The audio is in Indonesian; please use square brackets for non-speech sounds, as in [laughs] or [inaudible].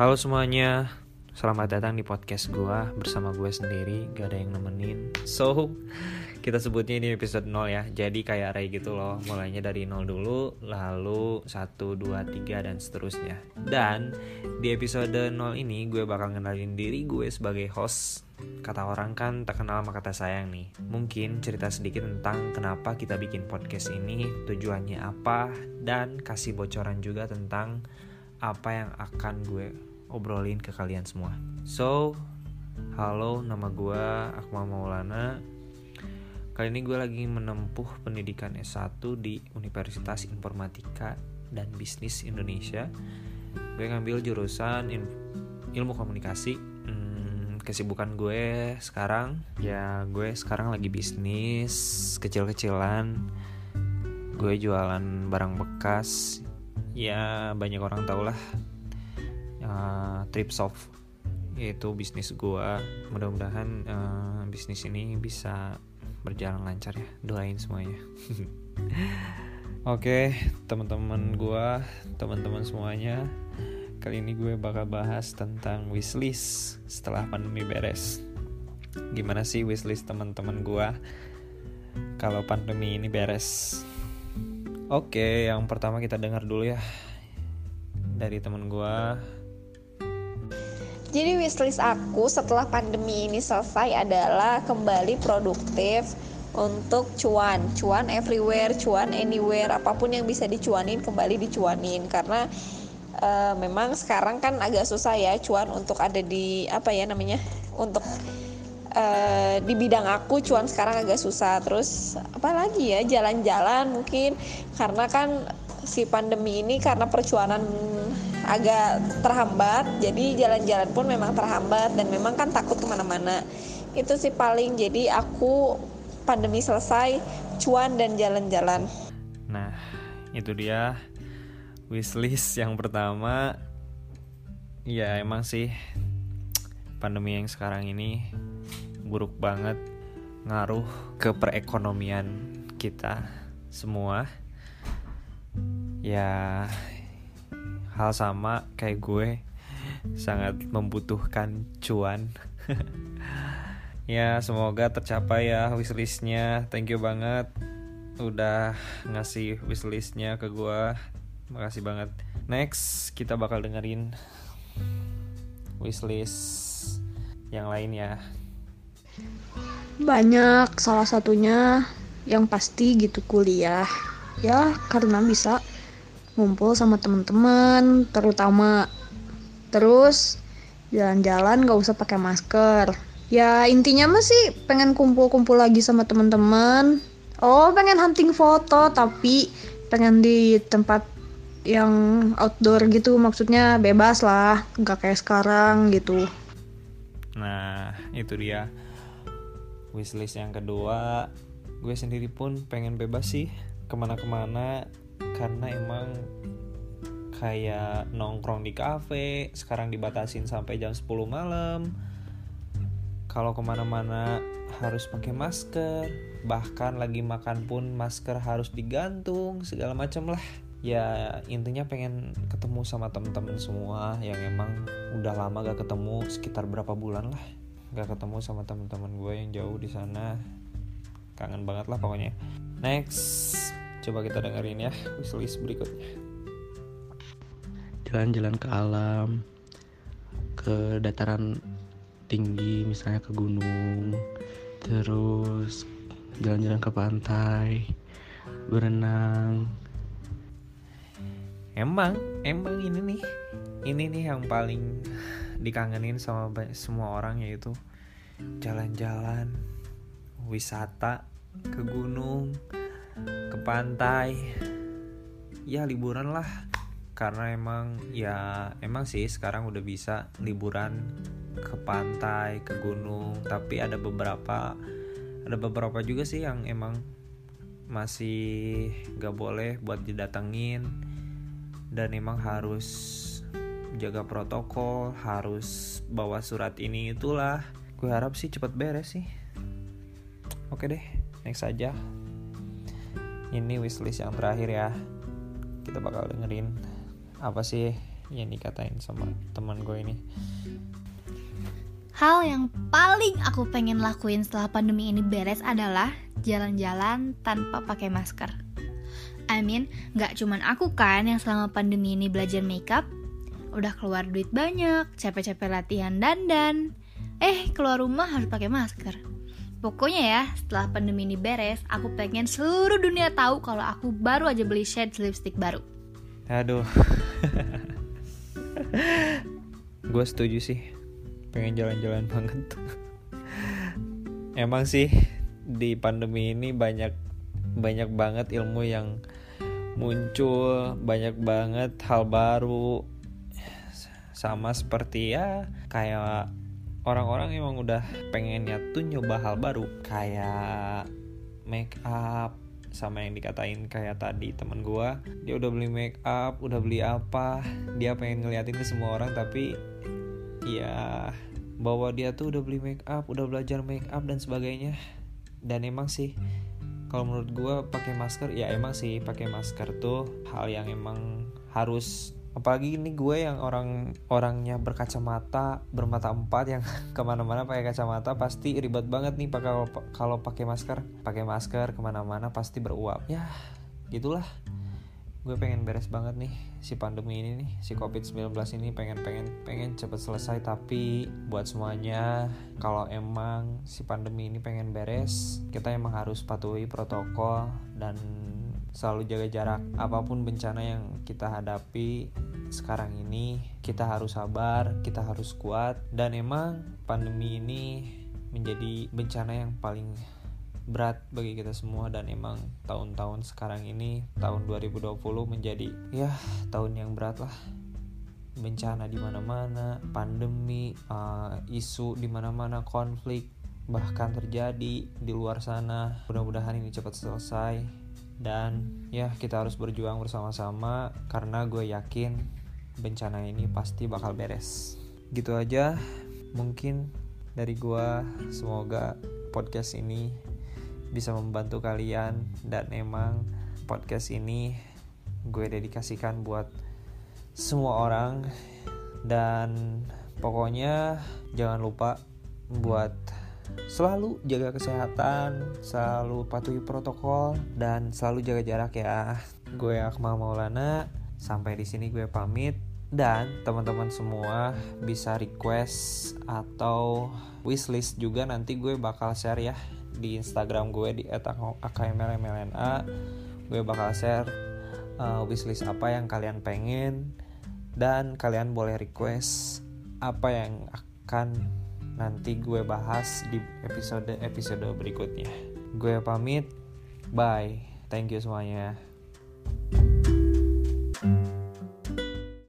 Halo semuanya, selamat datang di podcast gue bersama gue sendiri, gak ada yang nemenin. So, kita sebutnya ini episode 0 ya. Jadi kayak Ray gitu loh, mulainya dari 0 dulu, lalu 1, 2, 3 dan seterusnya. Dan di episode 0 ini gue bakal ngenalin diri gue sebagai host. Kata orang kan tak kenal sama kata sayang nih. Mungkin cerita sedikit tentang kenapa kita bikin podcast ini, tujuannya apa, dan kasih bocoran juga tentang apa yang akan gue obrolin ke kalian semua. So, halo nama gue Akmal Maulana. Kali ini gue lagi menempuh pendidikan S1 di Universitas Informatika dan Bisnis Indonesia. Gue ngambil jurusan ilmu komunikasi. Hmm, kesibukan gue sekarang ya gue sekarang lagi bisnis kecil-kecilan. Gue jualan barang bekas. Ya banyak orang tau lah uh, Tripsoft yaitu bisnis gua. Mudah-mudahan uh, bisnis ini bisa berjalan lancar ya. Doain semuanya. [laughs] Oke okay, teman-teman gua teman-teman semuanya. Kali ini gue bakal bahas tentang wishlist setelah pandemi beres. Gimana sih wishlist teman-teman gua kalau pandemi ini beres? Oke okay, yang pertama kita dengar dulu ya. Dari teman gua jadi wishlist aku setelah pandemi ini selesai adalah kembali produktif untuk cuan, cuan everywhere, cuan anywhere, apa pun yang bisa dicuanin kembali dicuanin. Karena uh, memang sekarang kan agak susah ya cuan untuk ada di apa ya namanya untuk uh, di bidang aku cuan sekarang agak susah. Terus apalagi ya jalan-jalan mungkin. Karena kan si pandemi ini karena percuanan agak terhambat jadi jalan-jalan pun memang terhambat dan memang kan takut ke mana-mana. Itu sih paling jadi aku pandemi selesai cuan dan jalan-jalan. Nah itu dia wishlist yang pertama. Ya emang sih pandemi yang sekarang ini buruk banget ngaruh ke perekonomian kita semua. Ya hal sama kayak gue. Sangat membutuhkan cuan. [laughs] Ya semoga tercapai ya wishlistnya. Thank you banget udah ngasih wishlistnya ke gue makasih banget. Next kita bakal dengerin wishlist yang lain ya. Banyak salah satunya yang pasti gitu kuliah. Ya karena bisa ngumpul sama teman-teman terutama. Terus jalan-jalan gak usah pakai masker. Ya intinya mah sih pengen kumpul-kumpul lagi sama teman-teman. Oh pengen hunting foto tapi pengen di tempat yang outdoor gitu. Maksudnya bebas lah nggak kayak sekarang gitu. Nah itu dia. Wishlist yang kedua. Gue sendiri pun pengen bebas sih. Ke mana-kemana karena emang kayak nongkrong di cafe sekarang dibatasin sampai jam 10 malam. Kalau ke mana-mana harus pakai masker bahkan lagi makan pun masker harus digantung segala macam lah. Ya intinya pengen ketemu sama temen-temen semua yang emang udah lama gak ketemu sekitar berapa bulan lah gak ketemu sama temen-temen gue yang jauh di sana. Kangen banget lah pokoknya. Next Coba kita dengerin ya wishlist berikutnya. Jalan-jalan ke alam, ke dataran tinggi misalnya ke gunung, terus jalan-jalan ke pantai, berenang. Emang, emang ini nih, ini nih yang paling dikangenin sama semua orang yaitu jalan-jalan, wisata ke gunung, ke pantai. Ya liburan lah. Karena emang ya emang sih sekarang udah bisa liburan ke pantai ke gunung. Tapi ada beberapa ada beberapa juga sih yang emang masih gak boleh buat didatengin. Dan emang harus jaga protokol harus bawa surat ini itulah. Gue harap sih cepet beres sih. Oke deh next aja ini wishlist yang terakhir ya kita bakal dengerin apa sih yang dikatain sama teman gue ini Hal yang paling aku pengen lakuin setelah pandemi ini beres adalah jalan-jalan tanpa pakai masker. I mean, gak cuman aku kan yang selama pandemi ini belajar makeup, udah keluar duit banyak, capek-capek latihan dandan, eh keluar rumah harus pakai masker. Pokoknya ya, setelah pandemi ini beres, aku pengen seluruh dunia tahu kalau aku baru aja beli shade lipstick baru. Aduh. [laughs] gue setuju sih. Pengen jalan-jalan banget. Emang sih di pandemi ini banyak banyak banget ilmu yang muncul, banyak banget hal baru. Sama seperti ya kayak orang-orang emang udah pengennya tuh nyoba hal baru kayak make up sama yang dikatain kayak tadi temen gua. Dia udah beli make up udah beli apa dia pengen ngeliatin ke semua orang tapi ya bahwa dia tuh udah beli make up udah belajar make up dan sebagainya. Dan emang sih kalau menurut gua pakai masker ya emang sih pakai masker tuh hal yang emang harus apalagi ini gue yang orang orangnya berkacamata bermata empat yang [laughs] ke mana-mana pakai kacamata pasti ribet banget nih pakai kalau pakai masker. Pakai masker ke mana-mana pasti beruap. Ya gitulah. Gue pengen beres banget nih si pandemi ini nih si covid 19 ini. Pengen pengen pengen cepet selesai. Tapi buat semuanya kalau emang si pandemi ini pengen beres kita emang harus patuhi protokol dan selalu jaga jarak. Apa pun bencana yang kita hadapi sekarang ini kita harus sabar kita harus kuat. Dan emang pandemi ini menjadi bencana yang paling berat bagi kita semua. Dan emang tahun-tahun sekarang ini tahun 2020 menjadi ya tahun yang berat lah. Bencana di mana-mana pandemi uh, isu di mana-mana konflik bahkan terjadi di luar sana. Mudah-mudahan ini cepat selesai dan ya kita harus berjuang bersama-sama karena gue yakin bencana ini pasti bakal beres. Gitu aja mungkin dari gue semoga podcast ini bisa membantu kalian dan emang podcast ini gue dedikasikan buat semua orang. Dan pokoknya jangan lupa buat selalu jaga kesehatan, selalu patuhi protokol dan selalu jaga jarak ya. Gue Akmal Maulana, sampai di sini gue pamit dan teman-teman semua bisa request atau wishlist juga nanti gue bakal share ya di Instagram gue di @akmlmlna. Gue bakal share uh, wishlist apa yang kalian pengen dan kalian boleh request apa yang akan nanti gue bahas di episode-episode berikutnya. Gue pamit, bye. Thank you semuanya.